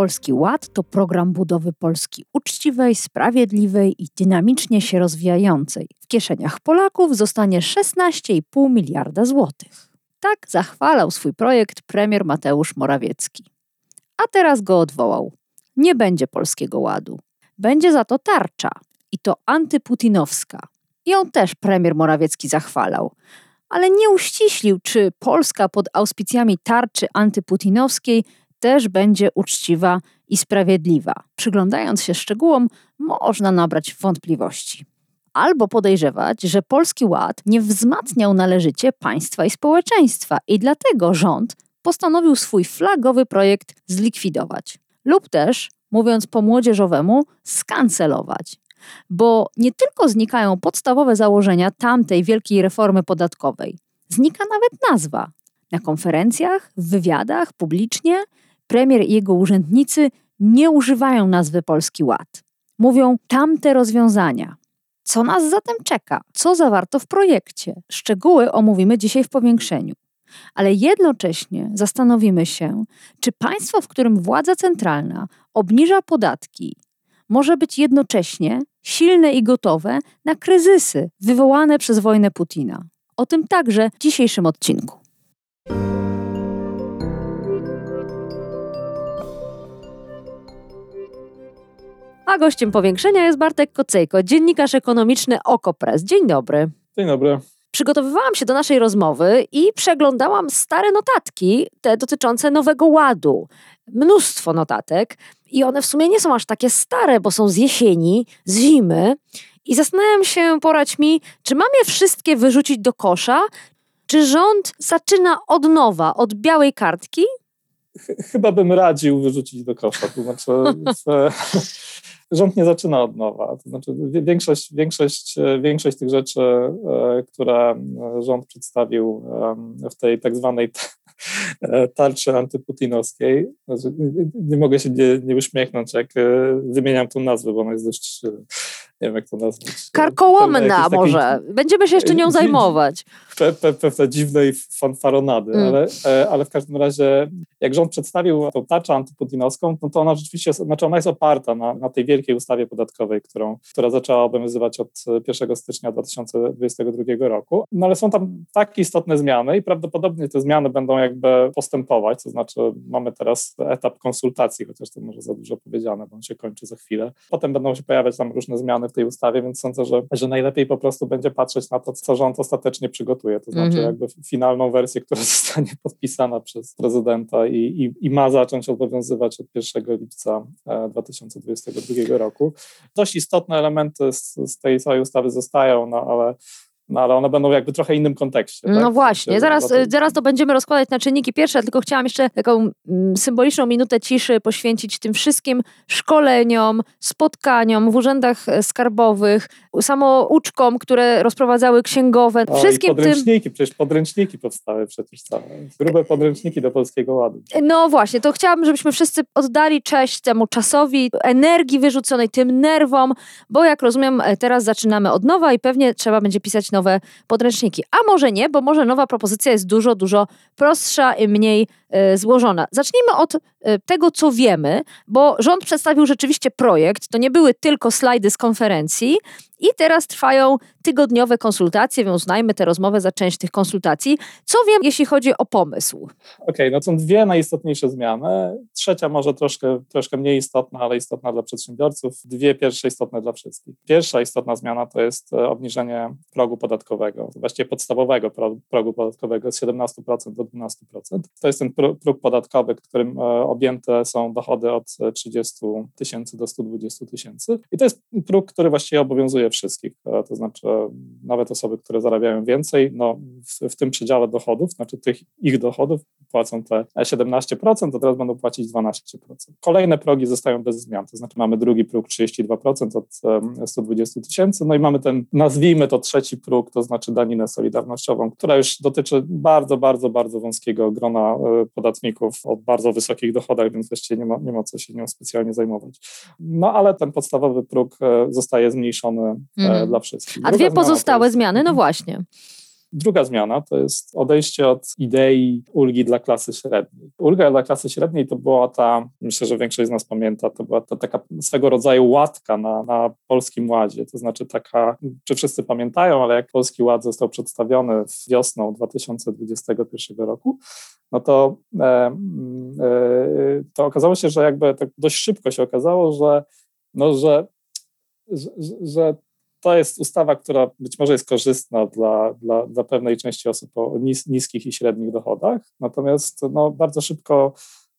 Polski Ład to program budowy Polski uczciwej, sprawiedliwej i dynamicznie się rozwijającej. W kieszeniach Polaków zostanie 16,5 miliarda złotych. Tak zachwalał swój projekt premier Mateusz Morawiecki. A teraz go odwołał. Nie będzie Polskiego Ładu. Będzie za to tarcza i to antyputinowska. Ją też premier Morawiecki zachwalał. Ale nie uściślił, czy Polska pod auspicjami tarczy antyputinowskiej też będzie uczciwa i sprawiedliwa. Przyglądając się szczegółom, można nabrać wątpliwości. Albo podejrzewać, że Polski Ład nie wzmacniał należycie państwa i społeczeństwa i dlatego rząd postanowił swój flagowy projekt zlikwidować. Lub też, mówiąc po młodzieżowemu, skancelować. Bo nie tylko znikają podstawowe założenia tamtej wielkiej reformy podatkowej, znika nawet nazwa. Na konferencjach, w wywiadach, publicznie premier i jego urzędnicy nie używają nazwy Polski Ład. Mówią tamte rozwiązania. Co nas zatem czeka? Co zawarto w projekcie? Szczegóły omówimy dzisiaj w powiększeniu. Ale jednocześnie zastanowimy się, czy państwo, w którym władza centralna obniża podatki, może być jednocześnie silne i gotowe na kryzysy wywołane przez wojnę Putina. O tym także w dzisiejszym odcinku. A gościem powiększenia jest Bartek Kocejko, dziennikarz ekonomiczny Okopres. Dzień dobry. Dzień dobry. Przygotowywałam się do naszej rozmowy i przeglądałam stare notatki, te dotyczące Nowego Ładu. Mnóstwo notatek i one w sumie nie są aż takie stare, bo są z jesieni, z zimy. I zastanawiam się, porać mi, czy mam je wszystkie wyrzucić do kosza, czy rząd zaczyna od nowa, od białej kartki? Chyba bym radził wyrzucić do kosza. To znaczy, rząd nie zaczyna od nowa. To znaczy większość, większość, większość tych rzeczy, e, które rząd przedstawił w tej tak zwanej tarczy antyputinowskiej, znaczy, nie mogę się nie, nie uśmiechnąć, jak e, wymieniam tą nazwę, bo ona jest dość nie wiem jak to nazwać. Karkołomna może. Będziemy się jeszcze nią zajmować. Pewne pe, pe, dziwnej fanfaronady, mm. ale, e, ale w każdym razie jak rząd przedstawił tą tarczę antyputinowską, no to ona rzeczywiście, znaczy ona jest oparta na, na tej wielkiej ustawie podatkowej, którą, która zaczęła obowiązywać od 1 stycznia 2022 roku. No ale są tam tak istotne zmiany i prawdopodobnie te zmiany będą jakby postępować, to znaczy mamy teraz etap konsultacji, chociaż to może za dużo powiedziane, bo on się kończy za chwilę. Potem będą się pojawiać tam różne zmiany w tej ustawie, więc sądzę, że, że najlepiej po prostu będzie patrzeć na to, co rząd ostatecznie przygotuje, to znaczy mm-hmm. jakby finalną wersję, która zostanie podpisana przez prezydenta i, i, i ma zacząć obowiązywać od 1 lipca 2022 e, roku. Dość istotne elementy z, z tej całej ustawy zostają, no ale no ale one będą jakby trochę innym kontekście. No tak? właśnie, zaraz, zaraz to będziemy rozkładać na czynniki pierwsze, tylko chciałam jeszcze taką mm, symboliczną minutę ciszy poświęcić tym wszystkim szkoleniom, spotkaniom w urzędach e, skarbowych, samouczkom, które rozprowadzały księgowe. O, wszystkim podręczniki, tym... przecież podręczniki powstały przecież całe. Grube podręczniki do Polskiego Ładu. No właśnie, to chciałabym, żebyśmy wszyscy oddali cześć temu czasowi, energii wyrzuconej, tym nerwom, bo jak rozumiem, e, teraz zaczynamy od nowa i pewnie trzeba będzie pisać nowe nowe podręczniki. A może nie, bo może nowa propozycja jest dużo, dużo prostsza i mniej y, złożona. Zacznijmy od y, tego, co wiemy, bo rząd przedstawił rzeczywiście projekt. To nie były tylko slajdy z konferencji i teraz trwają tygodniowe konsultacje, więc uznajmy tę rozmowę za część tych konsultacji. Co wiem, jeśli chodzi o pomysł? Okej, okay, no są dwie najistotniejsze zmiany. Trzecia może troszkę, troszkę mniej istotna, ale istotna dla przedsiębiorców. Dwie pierwsze istotne dla wszystkich. Pierwsza istotna zmiana to jest e, obniżenie progu podatkowego podatkowego, właściwie podstawowego progu podatkowego z 17% do 12%. To jest ten próg podatkowy, którym e, objęte są dochody od 30 tysięcy do 120 tysięcy. I to jest próg, który właściwie obowiązuje wszystkich, e, to znaczy nawet osoby, które zarabiają więcej, no w, w tym przedziale dochodów, znaczy tych ich dochodów płacą te 17%, to teraz będą płacić 12%. Kolejne progi zostają bez zmian, to znaczy mamy drugi próg 32% od 120 tysięcy, no i mamy ten, nazwijmy to trzeci próg, to znaczy daninę solidarnościową, która już dotyczy bardzo, bardzo, bardzo wąskiego grona e, podatników o bardzo wysokich dochodach, więc właściwie nie ma, nie ma co się nią specjalnie zajmować. No ale ten podstawowy próg e, zostaje zmniejszony mm. dla wszystkich. A dwie pozostałe jest... zmiany, no właśnie. Druga zmiana to jest odejście od idei ulgi dla klasy średniej. Ulga dla klasy średniej to była ta, myślę, że większość z nas pamięta, to była to taka swego rodzaju łatka na, na Polskim Ładzie. To znaczy taka, czy wszyscy pamiętają, ale jak Polski Ład został przedstawiony wiosną 2021 roku, no to, e, e, to okazało się, że jakby tak dość szybko się okazało, że, no, że, że, że to jest ustawa, która być może jest korzystna dla, dla, dla pewnej części osób o nis, niskich i średnich dochodach, natomiast no, bardzo szybko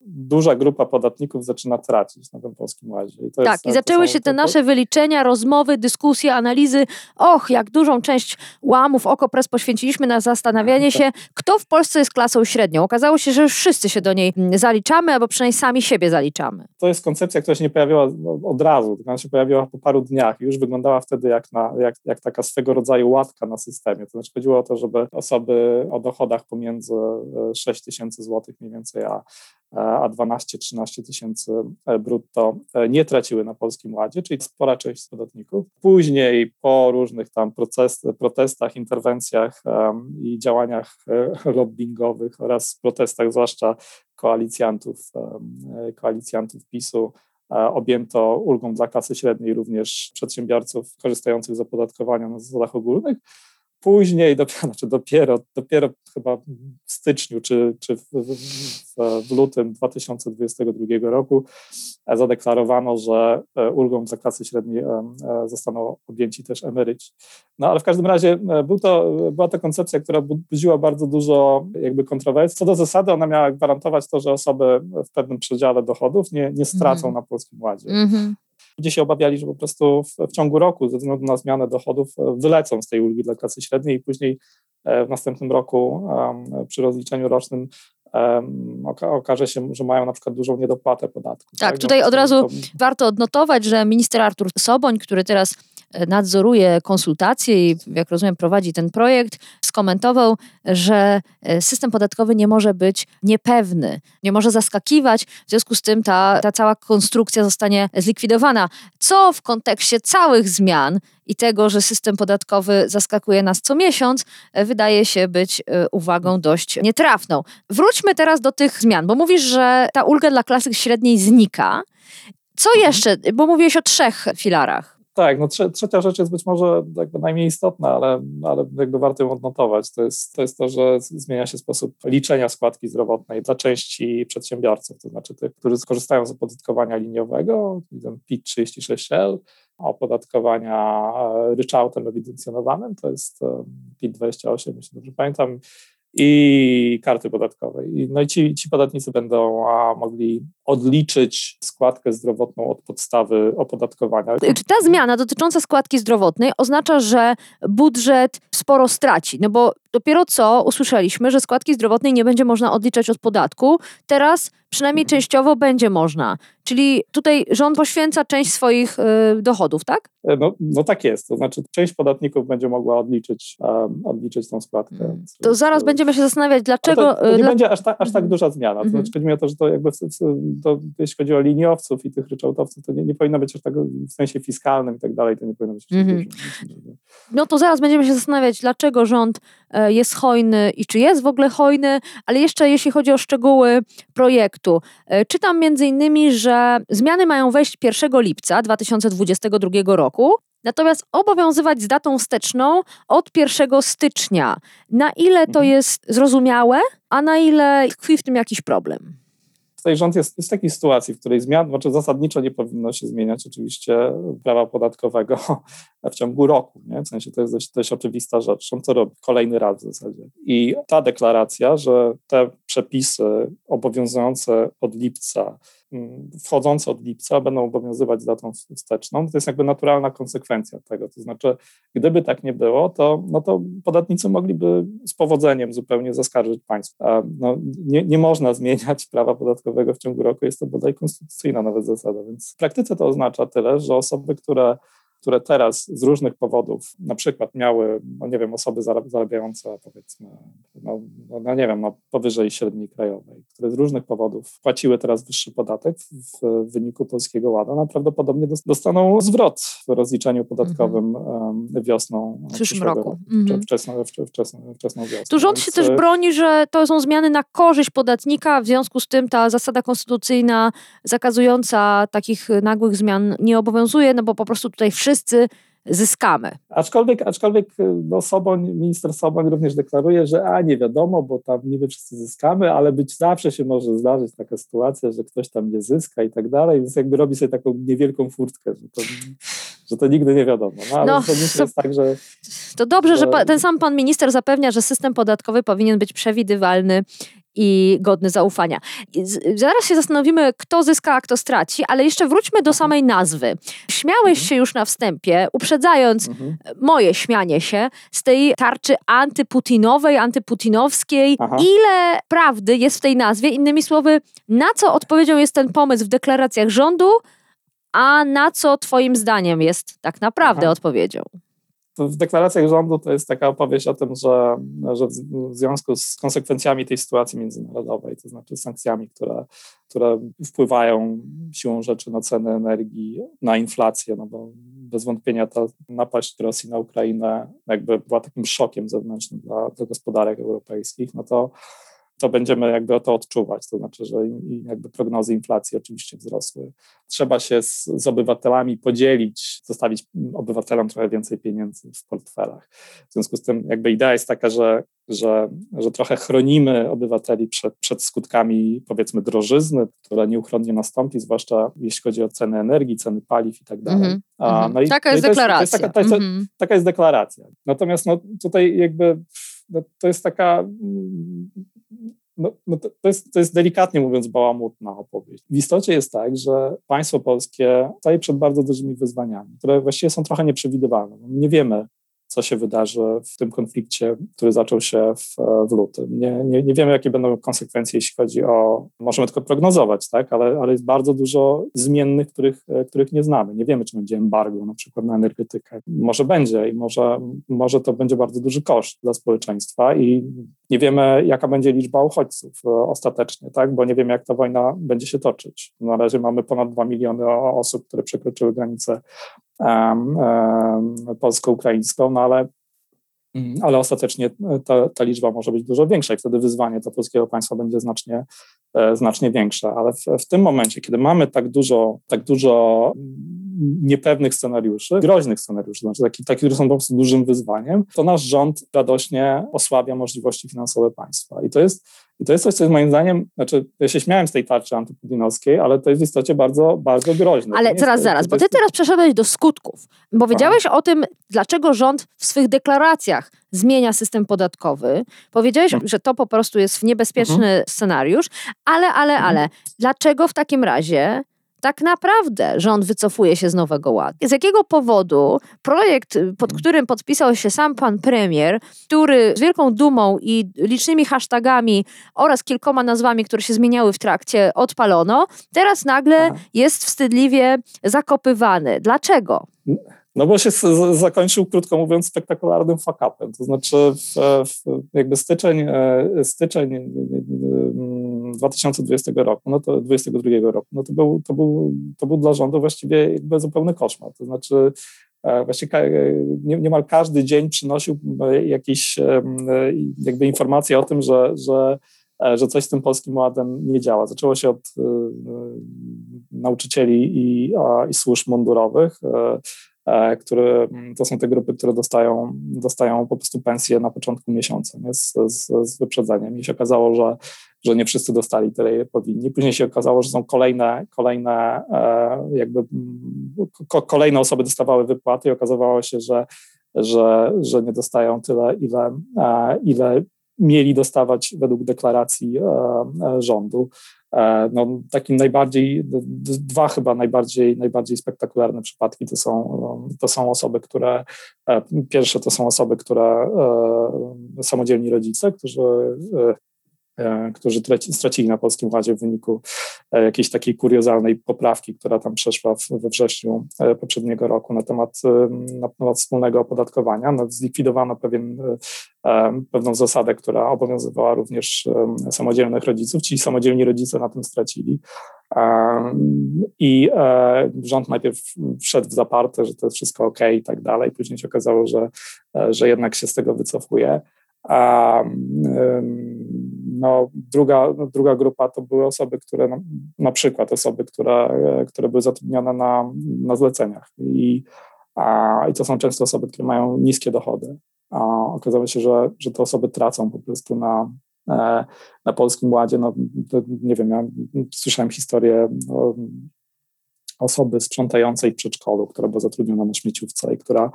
duża grupa podatników zaczyna tracić na tym polskim łazie. I tak, i zaczęły się te nasze wyliczenia, rozmowy, dyskusje, analizy. Och, jak dużą część łamów OKO.press poświęciliśmy na zastanawianie tak. się, kto w Polsce jest klasą średnią. Okazało się, że już wszyscy się do niej zaliczamy, albo przynajmniej sami siebie zaliczamy. To jest koncepcja, która się nie pojawiła od razu, tylko ona się pojawiła po paru dniach i już wyglądała wtedy jak, na, jak, jak taka swego rodzaju łatka na systemie. To znaczy chodziło o to, żeby osoby o dochodach pomiędzy 6 e, tysięcy złotych mniej więcej, a a 12-13 tysięcy e, brutto e, nie traciły na Polskim Ładzie, czyli spora część podatników. Później po różnych tam proces, protestach, interwencjach i działaniach e, lobbyingowych oraz protestach zwłaszcza koalicjantów, koalicjantów PiSu objęto ulgą dla klasy średniej również przedsiębiorców korzystających z opodatkowania na zasadach ogólnych. Później, dopiero, znaczy dopiero, dopiero chyba w styczniu czy, czy w, w, w, lutym 2022 roku zadeklarowano, że e, ulgą za klasy średniej e, e, zostaną objęci też emeryci. No ale w każdym razie był to, była to koncepcja, która budziła bardzo dużo jakby kontrowersji. Co do zasady ona miała gwarantować to, że osoby w pewnym przedziale dochodów nie, nie stracą mm. na Polskim Ładzie. Mm -hmm. Ludzie się obawiali, że po prostu w, w, ciągu roku, ze względu na zmianę dochodów, e, wylecą z tej ulgi dla klasy średniej i później e, w następnym roku przy rozliczeniu rocznym okaże się, że mają na przykład dużą niedopłatę podatku. Tak, tak? tutaj od razu to... warto odnotować, że minister Artur Soboń, który teraz nadzoruje konsultacje i, jak rozumiem, prowadzi ten projekt, skomentował, że e, system podatkowy nie może być niepewny, nie może zaskakiwać, w związku z tym ta, ta cała konstrukcja zostanie zlikwidowana. Co w kontekście całych zmian i tego, że system podatkowy zaskakuje nas co miesiąc, e, wydaje się być e, uwagą dość nietrafną. Wróćmy teraz do tych zmian, bo mówisz, że ta ulga dla klasy średniej znika. Co mhm. jeszcze? Bo mówiłeś o trzech filarach. Tak, no trze trzecia rzecz jest być może jakby najmniej istotna, ale, ale jakby warto ją odnotować. To jest, to jest to, że zmienia się sposób liczenia składki zdrowotnej dla części przedsiębiorców, to znaczy tych, którzy skorzystają z opodatkowania liniowego, PIT 36L, opodatkowania e, ryczałtem ewidencjonowanym, to jest e, PIT 28, jeśli dobrze pamiętam, i karty podatkowej. No i ci, ci podatnicy będą mogli odliczyć składkę zdrowotną od podstawy opodatkowania. Czy ta zmiana dotycząca składki zdrowotnej oznacza, że budżet sporo straci? No bo dopiero co usłyszeliśmy, że składki zdrowotnej nie będzie można odliczać od podatku. Teraz przynajmniej mhm. częściowo będzie można. Czyli tutaj rząd poświęca część swoich y, dochodów, tak? E, no, no tak jest. To znaczy część podatników będzie mogła odliczyć, um, odliczyć tą składkę. Hmm. To zaraz będziemy się zastanawiać, dlaczego... To, to, nie y, dla... będzie aż, ta, aż tak mhm. duża zmiana. To znaczy chodzi mi o to, że to jakby w, to, jeśli chodzi o liniowców i tych ryczałtowców, to nie, nie powinno być aż tak w sensie fiskalnym i tak dalej, to nie powinno być mhm. dużo. No to zaraz będziemy się zastanawiać, dlaczego rząd e, jest hojny i czy jest w ogóle hojny, ale jeszcze jeśli chodzi o szczegóły projektu. E, czytam między innymi, że zmiany mają wejść 1 lipca 2022 roku, natomiast obowiązywać z datą wsteczną od 1 stycznia. Na ile to mhm. jest zrozumiałe, a na ile tkwi w tym jakiś problem? Tutaj rząd jest, jest w takiej sytuacji, w której zmian, znaczy zasadniczo nie powinno się zmieniać oczywiście prawa podatkowego w ciągu roku. Nie? W sensie to jest dość, dość oczywista rzecz. On to robi kolejny raz w zasadzie. I ta deklaracja, że te przepisy obowiązujące od lipca wchodzące od lipca będą obowiązywać z datą wsteczną. To jest jakby naturalna konsekwencja tego. To znaczy, gdyby tak nie było, to, no to podatnicy mogliby z powodzeniem zupełnie zaskarżyć państwa. No, nie, nie można zmieniać prawa podatkowego w ciągu roku, jest to bodaj konstytucyjna nawet zasada. Więc w praktyce to oznacza tyle, że osoby, które które teraz z różnych powodów, na przykład miały, no nie wiem, osoby zarabiające powiedzmy, no, no, no nie wiem, no powyżej średniej krajowej, które z różnych powodów płaciły teraz wyższy podatek w, wyniku Polskiego Ładu, no prawdopodobnie dostaną zwrot w rozliczeniu podatkowym -hmm. wiosną w przyszłym roku. -hmm. wczesną, wczesną, wczesną wiosną. Tu rząd Więc... się też e, broni, że to są zmiany na korzyść podatnika, w związku z tym ta zasada konstytucyjna zakazująca takich nagłych zmian nie obowiązuje, no bo po prostu tutaj wszyscy wszyscy zyskamy. Aczkolwiek, aczkolwiek no Soboń, minister Soboń również deklaruje, że a nie wiadomo, bo tam niby wszyscy zyskamy, ale być zawsze się może zdarzyć taka sytuacja, że ktoś tam nie zyska i tak dalej, więc jakby robi sobie taką niewielką furtkę, że to, że to nigdy nie wiadomo. No, ale no, to, jest tak, że... To dobrze, że, że ten sam pan minister zapewnia, że system podatkowy powinien być przewidywalny i godny zaufania. Zaraz się zastanowimy, kto zyska, a kto straci, ale jeszcze wróćmy do samej nazwy. Śmiałeś mhm. się już na wstępie, uprzedzając mhm. moje śmianie się z tej tarczy antyputinowej, antyputinowskiej. Aha. Ile prawdy jest w tej nazwie? Innymi słowy, na co odpowiedzią jest ten pomysł w deklaracjach rządu, a na co Twoim zdaniem jest tak naprawdę Aha. odpowiedzią? W deklaracjach rządu to jest taka opowieść o tym, że, że w związku z konsekwencjami tej sytuacji międzynarodowej, to znaczy sankcjami, które, które wpływają siłą rzeczy na ceny energii, na inflację, no bo bez wątpienia ta napaść Rosji na Ukrainę jakby była takim szokiem zewnętrznym dla, dla gospodarek europejskich, no to to będziemy jakby to odczuwać. To znaczy, że jakby prognozy inflacji oczywiście wzrosły. Trzeba się z, z, obywatelami podzielić, zostawić obywatelom trochę więcej pieniędzy w portfelach. W związku z tym jakby idea jest taka, że, że, że trochę chronimy obywateli przed, przed skutkami powiedzmy drożyzny, która nieuchronnie nastąpi, zwłaszcza jeśli chodzi o ceny energii, ceny paliw i tak dalej. Mm no i, taka jest, deklaracja. Jest, taka, jest, mm -hmm. taka jest deklaracja. Natomiast no, tutaj jakby no, to jest taka no, no to, to, jest, to jest delikatnie mówiąc bałamutna opowieść. W istocie jest tak, że państwo polskie staje przed bardzo dużymi wyzwaniami, które właściwie są trochę nieprzewidywalne. Nie wiemy, co się wydarzy w tym konflikcie, który zaczął się w, w lutym. Nie, nie, nie, wiemy, jakie będą konsekwencje, jeśli chodzi o, możemy tylko prognozować, tak? ale, ale jest bardzo dużo zmiennych, których, których nie znamy. Nie wiemy, czy będzie embargo na przykład na energetykę. Może będzie i może, może to będzie bardzo duży koszt dla społeczeństwa i nie wiemy, jaka będzie liczba uchodźców ostatecznie, tak? bo nie wiemy, jak ta wojna będzie się toczyć. Na razie mamy ponad 2 miliony osób, które przekroczyły granicę polsko-ukraińską, no ale, mm, ale ostatecznie ta, ta, liczba może być dużo większa i wtedy wyzwanie dla polskiego państwa będzie znacznie, e, znacznie większe. Ale w, w tym momencie, kiedy mamy tak dużo, tak dużo niepewnych scenariuszy, groźnych scenariuszy, znaczy takich, taki, które są po prostu dużym wyzwaniem, to nasz rząd radośnie osłabia możliwości finansowe państwa. I to jest i to jest coś, co jest moim zdaniem, znaczy ja się śmiałem z tej tarczy antyputinowskiej, ale to jest w istocie bardzo, bardzo groźne. Ale zaraz, jest, zaraz, bo ty teraz przeszedłeś do skutków. Bo wiedziałeś o tym, dlaczego rząd w swych deklaracjach zmienia system podatkowy. Powiedziałeś, hmm. że to po prostu jest niebezpieczny hmm. scenariusz, ale, ale, ale, hmm. dlaczego w takim razie tak naprawdę rząd wycofuje się z Nowego Ładu. Z jakiego powodu projekt, pod którym podpisał się sam pan premier, który z wielką dumą i licznymi hashtagami oraz kilkoma nazwami, które się zmieniały w trakcie, odpalono, teraz nagle Aha. jest wstydliwie zakopywany. Dlaczego? No bo się zakończył, krótko mówiąc, spektakularnym fakapem. To znaczy w, w jakby styczeń, e, styczeń 2020 roku, no to 2022 roku, no to był, to był, to był dla rządu właściwie jakby zupełny koszmar. To znaczy e, właściwie e, niemal każdy dzień przynosił jakieś jakby informacje o tym, że, że że coś z tym polskim ładem nie działa. Zaczęło się od nauczycieli i, i służb mundurowych, e, które to są te grupy, które dostają, dostają po prostu pensję na początku miesiąca nie? Z, z, z wyprzedzeniem. I się okazało, że, że nie wszyscy dostali tyle, ile powinni. Później się okazało, że są kolejne, kolejne e, jakby mm, kolejne osoby dostawały wypłaty i okazywało się, że, że, że nie dostają tyle, ile, ile mieli dostawać według deklaracji rządu. E, no, takim najbardziej, dwa chyba najbardziej, najbardziej spektakularne przypadki to są, to są osoby, które, e, pierwsze to są osoby, które e, samodzielni rodzice, którzy E, którzy stracili na Polskim Ładzie w wyniku e, jakiejś takiej kuriozalnej poprawki, która tam przeszła we wrześniu e, poprzedniego roku na temat, na temat wspólnego opodatkowania. No, zlikwidowano pewien, pewną zasadę, która obowiązywała również samodzielnych rodziców. Ci samodzielni rodzice na tym stracili. I rząd najpierw wszedł w zaparte, że to jest wszystko ok i tak dalej. Później się okazało, że, że jednak się z tego wycofuje. A no, druga, druga grupa to były osoby, które na, na przykład osoby, które, które były zatrudnione na, na zleceniach i, a, i to są często osoby, które mają niskie dochody. A okazało się, że, że te osoby tracą po prostu na, e, na Polskim Ładzie. No, nie wiem, ja słyszałem historię no, osoby sprzątającej w przedszkolu, która była zatrudniona na śmieciówce i która,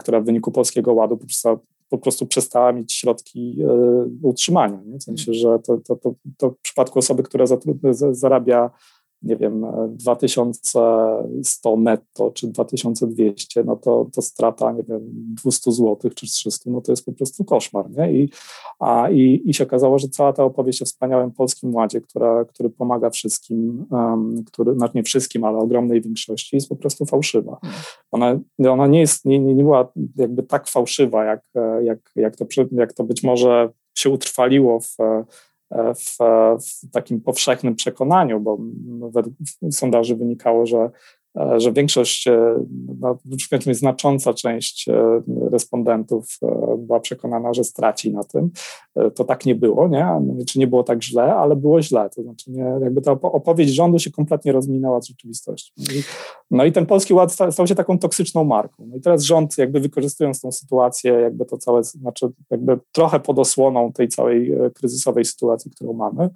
która w wyniku Polskiego Ładu po prostu po prostu przestała mieć środki e, utrzymania. Nie? W sensie, że to, to, to, to w przypadku osoby, która zarabia nie wiem, 2100 netto czy 2200, no to, to strata, nie wiem, 200 zł czy 300, no to jest po prostu koszmar, nie? I, a, i, i się okazało, że cała ta opowieść o wspaniałym Polskim Ładzie, która, który pomaga wszystkim, um, który, znaczy nie wszystkim, ale ogromnej większości, jest po prostu fałszywa. Ona, ona nie jest, nie, nie była jakby tak fałszywa, jak, jak, jak, to, jak to być może się utrwaliło w w, w takim powszechnym przekonaniu, bo według sondaży wynikało, że że większość, e, no, znacząca część e, respondentów była przekonana, że straci na tym. To tak nie było, nie? Czy nie było tak źle, ale było źle. To znaczy, nie, jakby ta opowieść rządu się kompletnie rozminęła z rzeczywistością. No i ten Polski Ład stał się taką toksyczną marką. No i teraz rząd, jakby wykorzystując tą sytuację, jakby to całe, znaczy jakby trochę pod osłoną tej całej kryzysowej sytuacji, którą mamy,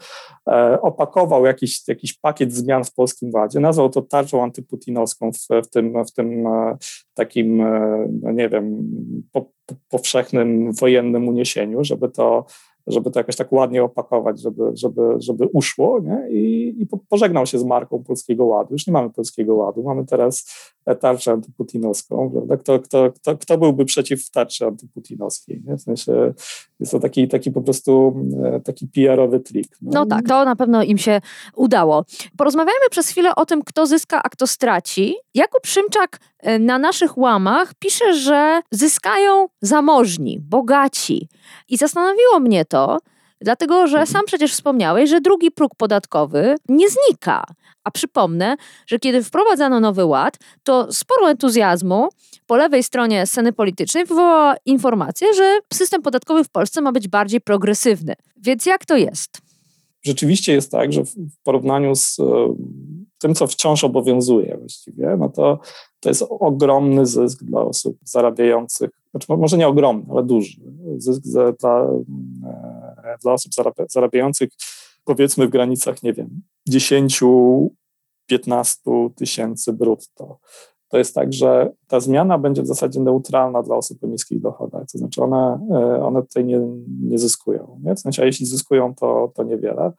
opakował jakiś, jakiś pakiet zmian w Polskim Ładzie, nazwał to tarczą antyputinowską, putinowską w, w, tym, w tym e, takim, e, no nie wiem, po, powszechnym wojennym uniesieniu, żeby to żeby to jakoś tak ładnie opakować, żeby, żeby, żeby uszło nie? I, i pożegnał się z marką Polskiego Ładu. Już nie mamy Polskiego Ładu, mamy teraz tarczę antyputinowską. Prawda? Kto, kto, kto, kto byłby przeciw tarczy antyputinowskiej? Nie? W sensie jest to taki, taki po prostu e, taki PR-owy trik. No. no tak, to na pewno im się udało. Porozmawiajmy przez chwilę o tym, kto zyska, a kto straci. Jakub Szymczak e, na naszych łamach pisze, że zyskają zamożni, bogaci. I zastanowiło mnie to, Dlatego, że sam przecież wspomniałeś, że drugi próg podatkowy nie znika. A przypomnę, że kiedy wprowadzano nowy ład, to sporo entuzjazmu po lewej stronie sceny politycznej wywołała informacja, że system podatkowy w Polsce ma być bardziej progresywny. Więc jak to jest? Rzeczywiście jest tak, że w porównaniu z e, tym, co wciąż obowiązuje właściwie, no to to jest ogromny zysk dla osób zarabiających, znaczy może nie ogromny, ale duży zysk dla, dla osób zarabiających powiedzmy w granicach, nie wiem, 10-15 tysięcy brutto. To jest tak, że ta zmiana będzie w zasadzie neutralna dla osób o niskich dochodach, to znaczy one, e, one tutaj nie, nie zyskują. Nie? W sensie, a jeśli zyskują, to, to niewiele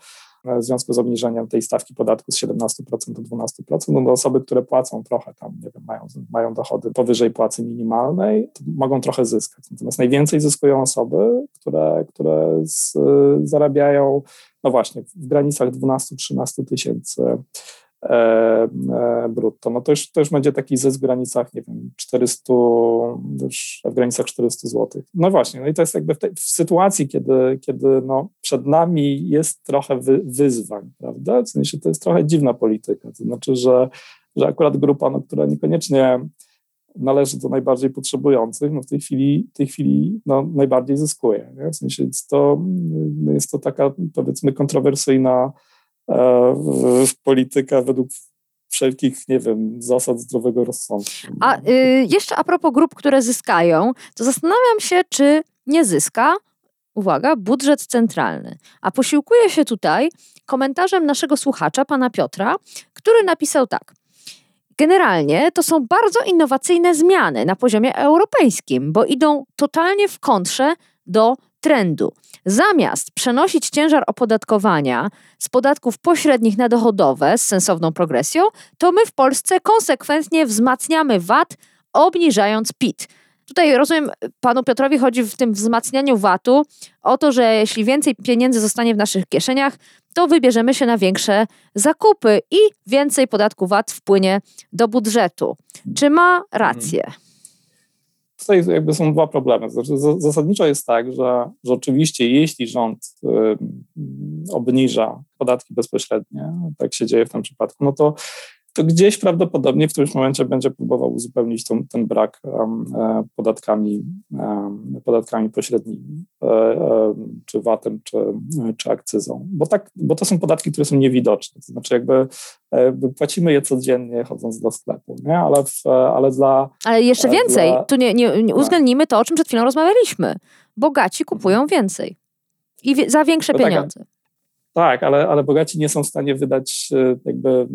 w związku z obniżeniem tej stawki podatku z 17% do 12%, no do osoby, które płacą trochę tam, nie wiem, mają, mają dochody powyżej płacy minimalnej, mogą trochę zyskać. Natomiast najwięcej zyskują osoby, które, które z, zarabiają, no właśnie, w granicach 12-13 tysięcy E, e, brutto, no to już, to już będzie taki zysk w granicach, nie wiem, 400, już w granicach 400 zł. No właśnie, no i to jest jakby w, tej, w sytuacji, kiedy, kiedy no przed nami jest trochę wy, wyzwań, prawda? W sensie to jest trochę dziwna polityka, to znaczy, że, że akurat grupa, no, która niekoniecznie należy do najbardziej potrzebujących, no w tej chwili, tej chwili no, najbardziej zyskuje. Nie? W sensie jest to, jest to taka powiedzmy kontrowersyjna polityka według wszelkich, nie wiem, zasad zdrowego rozsądku. A y, jeszcze a propos grup, które zyskają, to zastanawiam się, czy nie zyska, uwaga, budżet centralny. A posiłkuje się tutaj komentarzem naszego słuchacza, pana Piotra, który napisał tak. Generalnie to są bardzo innowacyjne zmiany na poziomie europejskim, bo idą totalnie w kontrze do trendu. Zamiast przenosić ciężar opodatkowania z podatków pośrednich na dochodowe z sensowną progresją, to my w Polsce konsekwentnie wzmacniamy VAT, obniżając PIT. Tutaj rozumiem, panu Piotrowi chodzi w tym wzmacnianiu VAT-u o to, że jeśli więcej pieniędzy zostanie w naszych kieszeniach, to wybierzemy się na większe zakupy i więcej podatku VAT wpłynie do budżetu. Czy ma rację? Tutaj jakby są dwa problemy. Znaczy, zasadniczo jest tak, że, że oczywiście jeśli rząd y, obniża podatki bezpośrednie, tak się dzieje w tym przypadku, no to to gdzieś prawdopodobnie w którymś momencie będzie próbował uzupełnić ten, ten brak um, podatkami, podatkami pośrednimi, um, czy VAT-em, czy, czy akcyzą. Bo, tak, bo to są podatki, które są niewidoczne. To znaczy, jakby płacimy je codziennie chodząc do sklepu, nie? Ale, w, ale dla. Ale jeszcze więcej, dla, tu nie, nie, nie uwzględnimy to, o czym przed chwilą rozmawialiśmy. Bogaci kupują więcej i za większe no pieniądze. Tak, tak, ale, ale bogaci nie są w stanie wydać jakby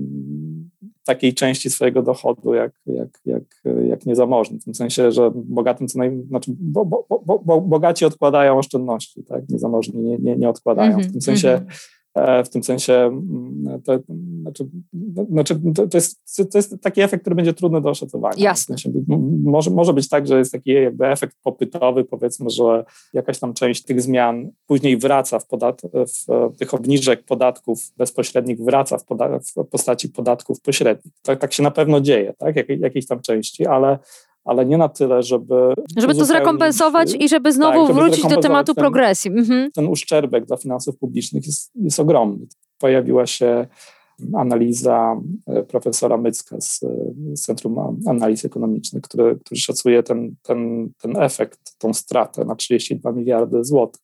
takiej części swojego dochodu jak, jak, jak, jak niezamożny. W tym sensie, że bogatym co najmniej, znaczy bo, bo, bo, bogaci odkładają oszczędności, tak? Niezamożni nie, nie, nie odkładają. W tym sensie mm -hmm E, w tym sensie mm, to, znaczy, znaczy to, jest, to jest taki efekt, który będzie trudny do oszacowania. Jasne. W sensie, może, może być tak, że jest taki jakby efekt popytowy, powiedzmy, że jakaś tam część tych zmian później wraca w, podat w tych obniżek podatków bezpośrednich wraca w, poda w postaci podatków pośrednich. Tak, tak się na pewno dzieje, tak? Jak, jakiejś tam części, ale ale nie na tyle, żeby. Żeby to zrekompensować i żeby znowu tak, żeby wrócić do tematu ten, progresji. Mhm. Ten uszczerbek dla finansów publicznych jest, jest ogromny. Pojawiła się analiza e, profesora Mycka z, z Centrum Analiz Ekonomicznych, który, który szacuje ten, ten, ten efekt, tą stratę na 32 miliardy złotych.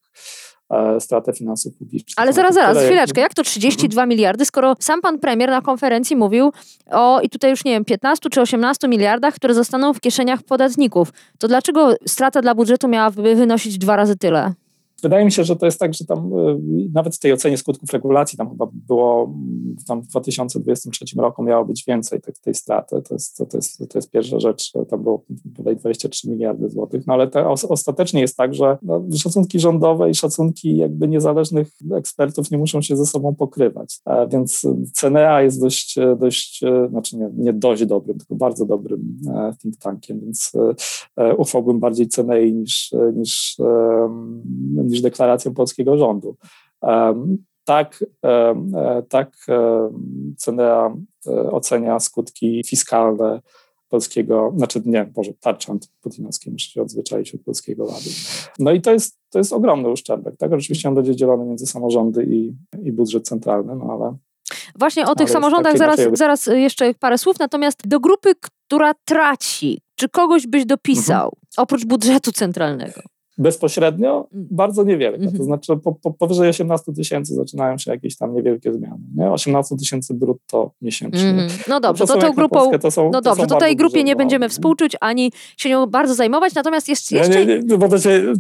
E, stratę finansów publicznych. Ale zaraz, zaraz, chwileczkę, jak to 32 miliardy, skoro sam pan premier na konferencji mówił o, i tutaj już nie wiem, 15 czy 18 miliardach, które zostaną w kieszeniach podatników, to dlaczego strata dla budżetu miałaby wynosić dwa razy tyle? Wydaje mi się, że to jest tak, że tam e, nawet w tej ocenie skutków regulacji tam chyba było tam w 2023 roku miało być więcej tej, tej straty. To jest, to, jest, to jest pierwsza rzecz. Tam było tutaj 23 miliardy złotych. No ale to ostatecznie jest tak, że no, szacunki rządowe i szacunki jakby niezależnych ekspertów nie muszą się ze sobą pokrywać. A więc CNA jest dość, dość znaczy nie, nie dość dobrym, tylko bardzo dobrym e, think tankiem, więc e, ufałbym bardziej CNEI niż, niż niż deklaracją polskiego rządu. Tak, e, tak CNA e, ocenia skutki fiskalne polskiego, znaczy nie, może tarcza antyputinowskiej muszę się odzwyczaić od polskiego ładu. No i to jest, to jest ogromny uszczerbek, tak? Oczywiście on będzie dzielony między samorządy i, i budżet centralny, no ale Właśnie o tych samorządach zaraz, zaraz jeszcze parę słów, natomiast do grupy, która traci, czy kogoś byś dopisał, mhm. oprócz budżetu centralnego? Bezpośrednio mm. bardzo niewielka. To mhm. znaczy po, po, powyżej 18 tysięcy zaczynają się jakieś tam niewielkie zmiany. Nie? 18 tysięcy brutto miesięcznie. Mm. No dobrze, to, to tą grupą, to są, no dobrze, to, tej grupie nie będziemy współczuć, ani się nią bardzo zajmować, natomiast jest jeszcze... Nie, nie, nie, bo się,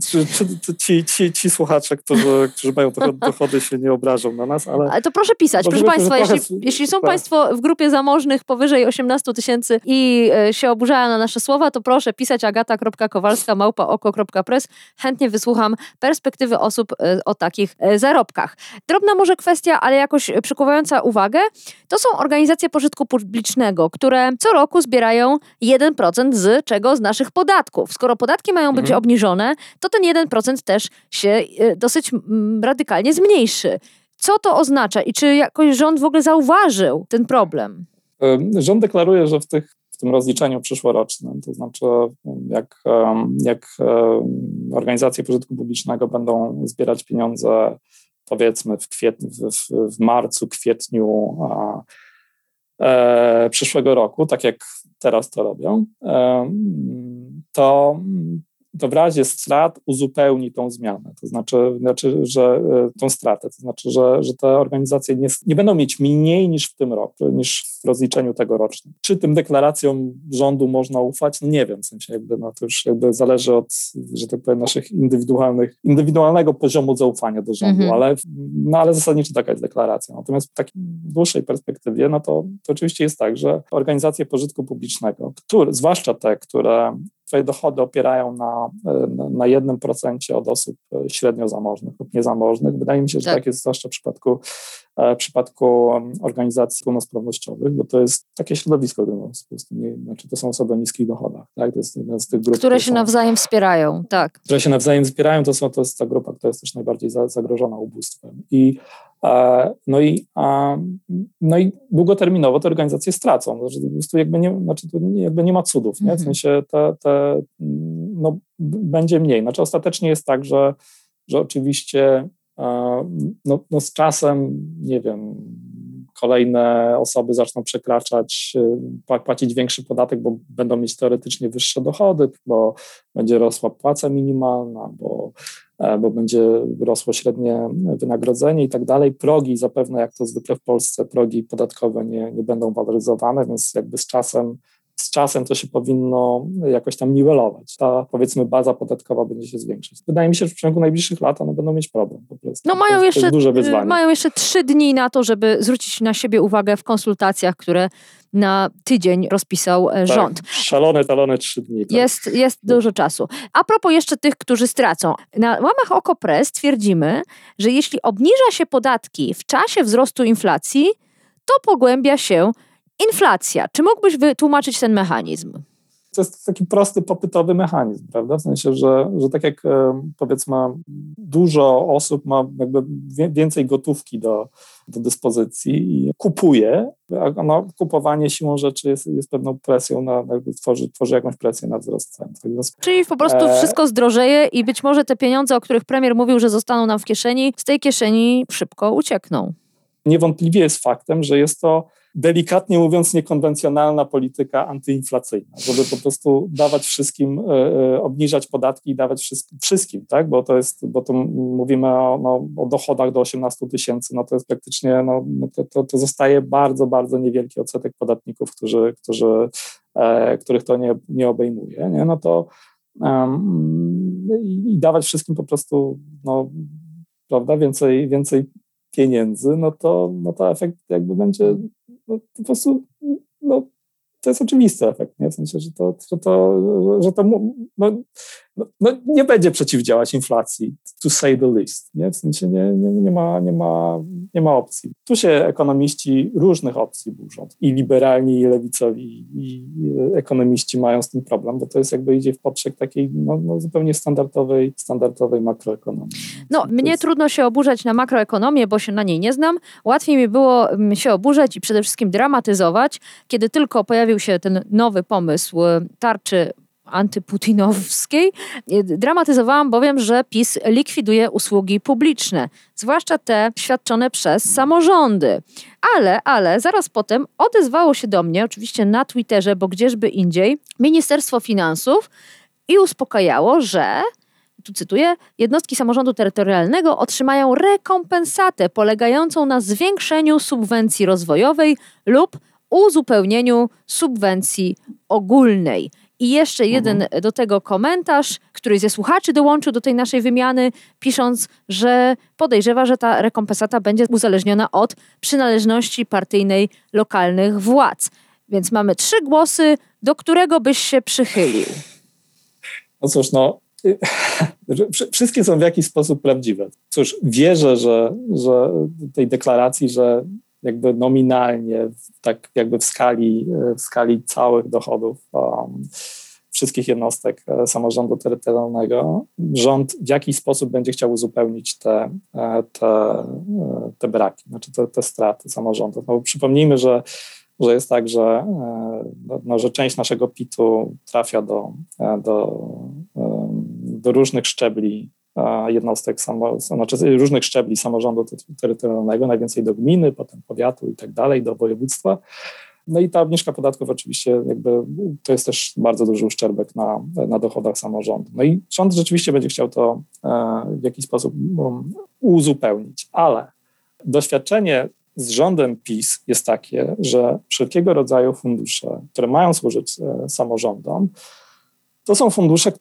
ci, ci, ci słuchacze, którzy, którzy mają dochody się nie obrażą na nas, ale... Ale to proszę pisać, proszę Państwa, jeśli, jeśli są tak. Państwo w grupie zamożnych powyżej 18 tysięcy i e, się oburzają na nasze słowa, to proszę pisać agata.kowalska małpa oko.press chętnie wysłucham perspektywy osób e, o takich e, zarobkach. Drobna może kwestia, ale jakoś przykuwająca uwagę, to są organizacje pożytku publicznego, które co roku zbierają 1% z czego? Z naszych podatków. Skoro podatki mają być mhm. obniżone, to ten 1% też się e, dosyć radykalnie zmniejszy. Co to oznacza i czy jakoś rząd w ogóle zauważył ten problem? Rząd deklaruje, że w tych tym rozliczeniu przyszłorocznym. To znaczy, jak, jak organizacje pożytku publicznego będą zbierać pieniądze, powiedzmy w, w, w marcu, kwietniu a, e, przyszłego roku, tak jak teraz to robią, e, to to w razie strat uzupełni tą zmianę, to znaczy, znaczy że e, tą stratę, to znaczy, że, że te organizacje nie, nie będą mieć mniej niż w tym roku, niż w rozliczeniu tegorocznym. Czy tym deklaracjom rządu można ufać? No nie wiem, w sensie jakby no to już jakby zależy od, że tak powiem, naszych indywidualnych, indywidualnego poziomu zaufania do rządu, mhm. ale, no ale zasadniczo taka jest deklaracja. Natomiast w takiej dłuższej perspektywie, no to, to oczywiście jest tak, że organizacje pożytku publicznego, które, zwłaszcza te, które Twoje dochody opierają na, na jednym procencie od osób średnio zamożnych lub niezamożnych. Wydaje mi się, że tak, tak jest zwłaszcza w przypadku, e, w przypadku organizacji pełnosprawnościowych, bo to jest takie środowisko, nie, znaczy to są osoby o niskich dochodach. Tak? To jest jedna z tych grup, które się są, nawzajem wspierają, tak. Które się nawzajem wspierają, to, są, to jest ta grupa, która jest też najbardziej zagrożona ubóstwem. I no i, no i długoterminowo te organizacje stracą. Znaczy, po prostu jakby nie, znaczy jakby nie ma cudów, nie? w mhm. sensie te, te, no, będzie mniej. Znaczy ostatecznie jest tak, że, że oczywiście no, no z czasem, nie wiem, kolejne osoby zaczną przekraczać, płacić większy podatek, bo będą mieć teoretycznie wyższe dochody, bo będzie rosła płaca minimalna, bo E, bo będzie rosło średnie wynagrodzenie i tak dalej. Progi zapewne, jak to zwykle w Polsce, progi podatkowe nie, nie będą waloryzowane, więc jakby z czasem z czasem to się powinno jakoś tam niwelować. Ta powiedzmy baza podatkowa będzie się zwiększać. Wydaje mi się, że w ciągu najbliższych lat one będą mieć problem po prostu. No mają, jeszcze, duże wyzwanie. mają jeszcze trzy dni na to, żeby zwrócić na siebie uwagę w konsultacjach, które na tydzień rozpisał e, tak, rząd. Szalone talone trzy dni. Tak. Jest, jest dużo czasu. A propos jeszcze tych, którzy stracą. Na łamach OKO.press twierdzimy, że jeśli obniża się podatki w czasie wzrostu inflacji, to pogłębia się inflacja. Czy mógłbyś wytłumaczyć ten mechanizm? To jest taki prosty popytowy mechanizm, prawda? W sensie, że, że tak jak e, powiedzmy dużo osób ma jakby więcej gotówki do, do dyspozycji i kupuje, a no, kupowanie siłą rzeczy jest, jest pewną presją, na, tworzy, tworzy jakąś presję na wzrost cen. Tak Czyli po prostu e... wszystko zdrożeje i być może te pieniądze, o których premier mówił, że zostaną nam w kieszeni, z tej kieszeni szybko uciekną. Niewątpliwie jest faktem, że jest to delikatnie mówiąc, niekonwencjonalna polityka antyinflacyjna, żeby po prostu dawać wszystkim, e, e, obniżać podatki i dawać wszystkim, tak? bo to jest, bo to mówimy o, no, o dochodach do 18 tysięcy, no to jest praktycznie, no, no to, to, to, zostaje bardzo, bardzo niewielki odsetek podatników, którzy, którzy, e, których to nie, nie obejmuje, nie? no to um, i, i dawać wszystkim po prostu, no, prawda, więcej, więcej pieniędzy, no to, no to efekt jakby będzie no, po prostu no, to jest oczywisty efekt, nie? w sensie, że to, że to, że to no, no, no, nie będzie przeciwdziałać inflacji, to say the least. Nie? W sensie nie, nie, nie, ma, nie, ma, nie ma opcji. Tu się ekonomiści różnych opcji burzą. I liberalni, i lewicowi, i ekonomiści mają z tym problem, bo to jest jakby idzie w poprzek takiej no, no zupełnie standardowej, standardowej makroekonomii. No, mnie jest... trudno się oburzać na makroekonomię, bo się na niej nie znam. Łatwiej mi było mm, się oburzać i przede wszystkim dramatyzować, kiedy tylko pojawił się ten nowy pomysł y, tarczy antyputinowskiej. Dramatyzowałam bowiem, że PiS likwiduje usługi publiczne, zwłaszcza te świadczone przez samorządy. Ale, ale zaraz potem odezwało się do mnie, oczywiście na Twitterze, bo gdzieżby indziej, Ministerstwo Finansów i uspokajało, że tu cytuję, jednostki samorządu terytorialnego otrzymają rekompensatę polegającą na zwiększeniu subwencji rozwojowej lub uzupełnieniu subwencji ogólnej. I jeszcze jeden mhm. do tego komentarz, który ze słuchaczy dołączył do tej naszej wymiany, pisząc, że podejrzewa, że ta rekompensata będzie uzależniona od przynależności partyjnej lokalnych władz. Więc mamy trzy głosy, do którego byś się przychylił. No cóż, no wszystkie są w jakiś sposób prawdziwe. Cóż, wierzę, że, że tej deklaracji, że jakby nominalnie, tak jakby w skali, w skali całych dochodów um, wszystkich jednostek e, samorządu terytorialnego, rząd w jakiś sposób będzie chciał uzupełnić te, e, te, e, te braki, znaczy te, te straty samorządów. No, przypomnijmy, że, że jest tak, że, no, no że część naszego PIT-u trafia do, do, do różnych szczebli jednostek, znaczy różnych szczebli samorządu terytorialnego, najwięcej do gminy, potem powiatu i tak dalej, do województwa. No i ta obniżka podatków oczywiście jakby to jest też bardzo duży uszczerbek na, na dochodach samorządu. No i rząd rzeczywiście będzie chciał to w jakiś sposób um, uzupełnić, ale doświadczenie z rządem PiS jest takie, że wszelkiego rodzaju fundusze, które mają służyć e, samorządom, to są fundusze,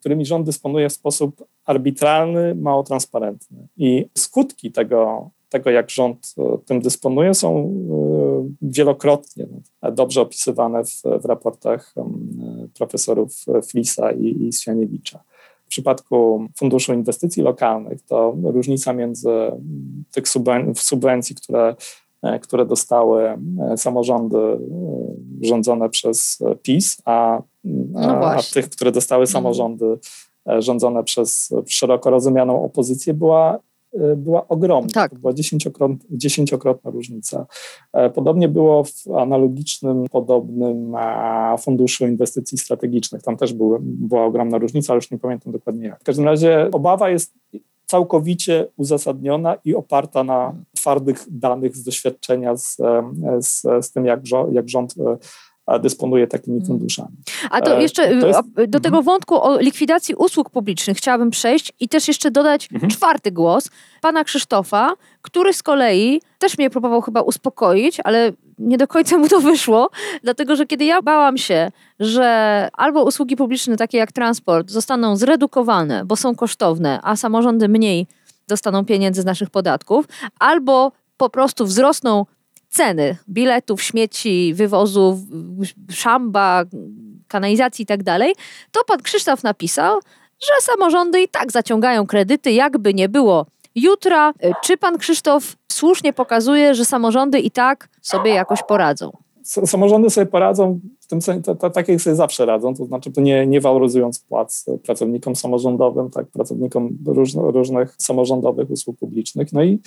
którymi rząd dysponuje w sposób arbitralny, mało transparentny. I skutki tego, tego jak rząd e, tym dysponuje, są e, wielokrotnie dobrze opisywane w, w raportach profesorów Flisa i, i Swianiewicza. W przypadku Funduszu Inwestycji Lokalnych to różnica między tych subwencji, które, e, które dostały samorządy rządzone przez PiS, a, no a, a tych, które dostały mhm. samorządy rządzone przez szeroko rozumianą opozycję, była Y, była ogromna. Tak. Była dziesięciokrotna, dziesięciokrotna różnica. E, podobnie było w analogicznym, podobnym funduszu inwestycji strategicznych. Tam też były, była ogromna różnica, ale już nie pamiętam dokładnie jak. W każdym razie obawa jest całkowicie uzasadniona i oparta na twardych danych z doświadczenia z, z, z tym, jak, jak rząd e, dysponuje takimi mm. funduszami. A to e, jeszcze to jest... do tego mhm. wątku o likwidacji usług publicznych chciałabym przejść i też jeszcze dodać mhm. czwarty głos pana Krzysztofa, który z kolei też mnie próbował chyba uspokoić, ale nie do końca mu to wyszło, dlatego że kiedy ja bałam się, że albo usługi publiczne takie jak transport zostaną zredukowane, bo są kosztowne, a samorządy mniej dostaną pieniędzy z naszych podatków, albo po prostu wzrosną ceny biletów, śmieci, wywozów, szamba, kanalizacji i tak dalej, to pan Krzysztof napisał, że samorządy i tak zaciągają kredyty, jakby nie było jutra. Czy pan Krzysztof słusznie pokazuje, że samorządy i tak sobie jakoś poradzą? Samorządy sobie poradzą, w tym sensie, tak jak sobie zawsze radzą, to znaczy to nie, nie waloryzując płac pracownikom samorządowym, tak, pracownikom różno, różnych samorządowych usług publicznych. No i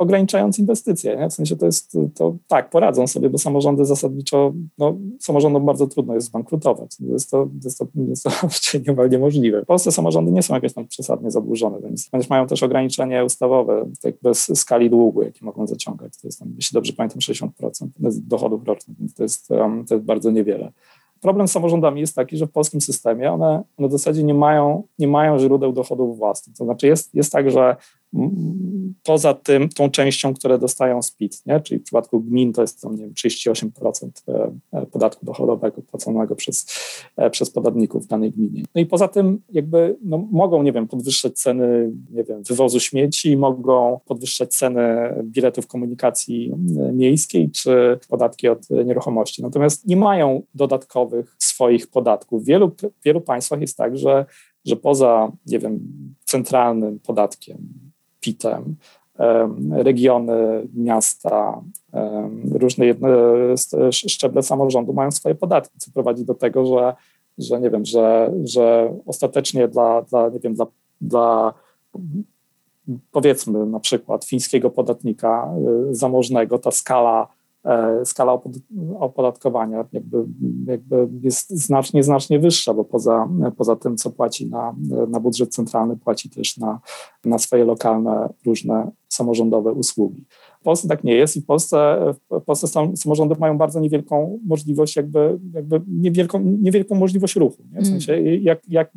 ograniczając inwestycje. Nie? W sensie to jest, to tak, poradzą sobie, bo samorządy zasadniczo, no, samorządom bardzo trudno jest zbankrutować. Jest to, jest to, jest to niemal niemożliwe. W Polsce samorządy nie są jakieś tam przesadnie zadłużone, więc mają też ograniczenie ustawowe, tak bez skali długu, jakie mogą zaciągać. To jest tam, jeśli dobrze pamiętam, 60% dochodów rocznych, więc to jest, um, to jest bardzo niewiele problem z samorządami jest taki, że w polskim systemie one, one w zasadzie nie mają, nie mają źródeł dochodów własnych. To znaczy jest, jest tak, że poza tym, tą częścią, które dostają z PIT, nie? czyli w przypadku gmin to jest tam, nie wiem, 38% e, e, podatku dochodowego płaconego przez, e, przez podatników w danej gminie. No i poza tym jakby no, mogą, nie wiem, podwyższać ceny, nie wiem, wywozu śmieci, mogą podwyższać ceny biletów komunikacji miejskiej czy podatki od nieruchomości. Natomiast nie mają dodatkowych swoich podatków. W wielu, w wielu państwach jest tak, że, że poza, nie wiem, centralnym podatkiem, PIT-em, regiony, miasta, różne jedne szczeble samorządu mają swoje podatki, co prowadzi do tego, że, że nie wiem, że, że ostatecznie dla, dla nie wiem, dla, dla powiedzmy na przykład fińskiego podatnika y, zamożnego ta skala skala opodatkowania jakby, jakby jest znacznie, znacznie wyższa, bo poza, poza tym, co płaci na, na budżet centralny, płaci też na, na swoje lokalne, różne samorządowe usługi. W Polsce tak nie jest i w Polsce, w Polsce samorządy mają bardzo niewielką możliwość, jakby, jakby niewielką, niewielką możliwość ruchu. Nie? W mm. sensie, jak, jak,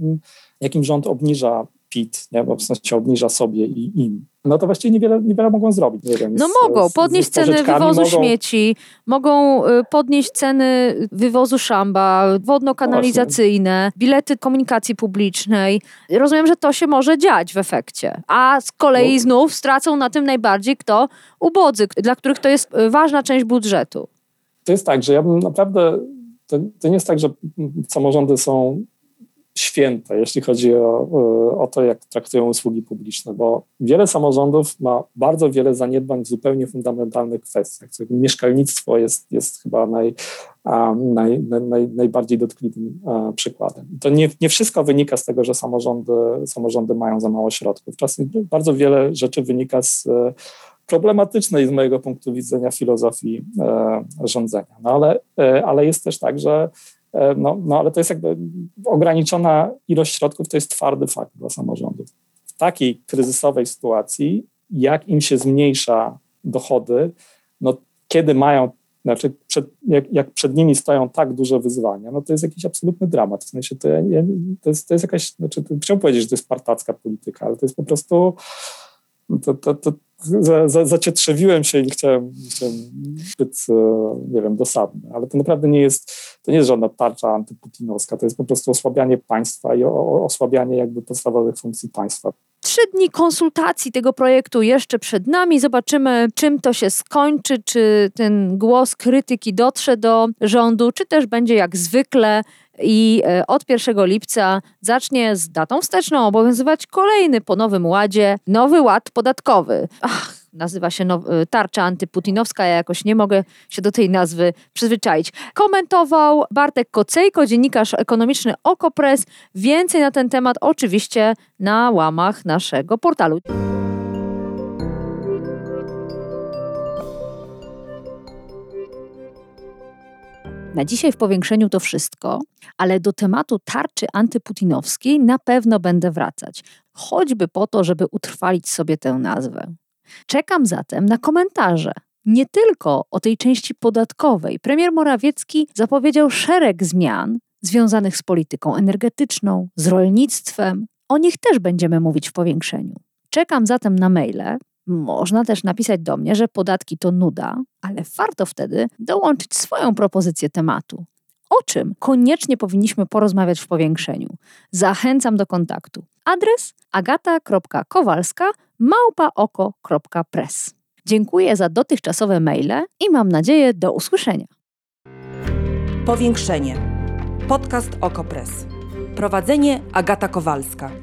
jakim rząd obniża PIT, nie? bo w sensie obniża sobie i im, no to właściwie niewiele, niewiele mogą zrobić. Nie wiem, no z, mogą podnieść ceny wywozu mogą... śmieci, mogą y, podnieść ceny wywozu szamba, wodno-kanalizacyjne, bilety komunikacji publicznej. Rozumiem, że to się może dziać w efekcie. A z kolei no. znów stracą na tym najbardziej kto? Ubodzy, dla których to jest y, ważna część budżetu. To jest tak, że ja bym naprawdę to, to, nie jest tak, że samorządy są święte, jeśli chodzi o, o to, jak traktują usługi publiczne, bo wiele samorządów ma bardzo wiele zaniedbań w zupełnie fundamentalnych kwestiach. Mieszkalnictwo jest, jest chyba naj, naj, naj, najbardziej dotkliwym przykładem. To nie, nie wszystko wynika z tego, że samorządy, samorządy mają za mało środków. Czasem bardzo wiele rzeczy wynika z problematycznej z mojego punktu widzenia filozofii e, rządzenia. No ale, e, ale jest też tak, że E, no, no ale to jest jakby ograniczona ilość środków, to jest twardy fakt dla samorządów. W takiej kryzysowej sytuacji, jak im się zmniejsza dochody, no kiedy mają Znaczy, przed, jak, jak, przed nimi stoją tak duże wyzwania, no to jest jakiś absolutny dramat. W sensie to, to, jest, to jest jakaś, znaczy, chciałbym powiedzieć, że to jest partacka polityka, ale to jest po prostu to, to, to za, za, zacietrzewiłem się i chciałem, chciałem być, e, nie wiem, dosadny, ale to naprawdę nie jest, to nie jest żadna tarcza antyputinowska, to jest po prostu osłabianie państwa i osłabianie jakby podstawowych funkcji państwa. Trzy dni konsultacji tego projektu jeszcze przed nami. Zobaczymy, czym to się skończy, czy ten głos krytyki dotrze do rządu, czy też będzie jak zwykle i e, od 1 lipca zacznie z datą wsteczną obowiązywać kolejny po Nowym Ładzie Nowy Ład Podatkowy. Ach, nazywa się now, e, tarcza antyputinowska, ja jakoś nie mogę się do tej nazwy przyzwyczaić. Komentował Bartek Kocejko, dziennikarz ekonomiczny Okopres. Więcej na ten temat oczywiście na łamach naszego portalu. Na dzisiaj w powiększeniu to wszystko, ale do tematu tarczy antyputinowskiej na pewno będę wracać, choćby po to, żeby utrwalić sobie tę nazwę. Czekam zatem na komentarze. Nie tylko o tej części podatkowej. Premier Morawiecki zapowiedział szereg zmian związanych z polityką energetyczną, z rolnictwem. O nich też będziemy mówić w powiększeniu. Czekam zatem na maile, można też napisać do mnie, że podatki to nuda, ale warto wtedy dołączyć swoją propozycję tematu. O czym koniecznie powinniśmy porozmawiać w powiększeniu? Zachęcam do kontaktu. Adres agata.kowalska małpaoko.press. Dziękuję za dotychczasowe maile i mam nadzieję do usłyszenia. Powiększenie. Podcast Okopres. Prowadzenie Agata Kowalska.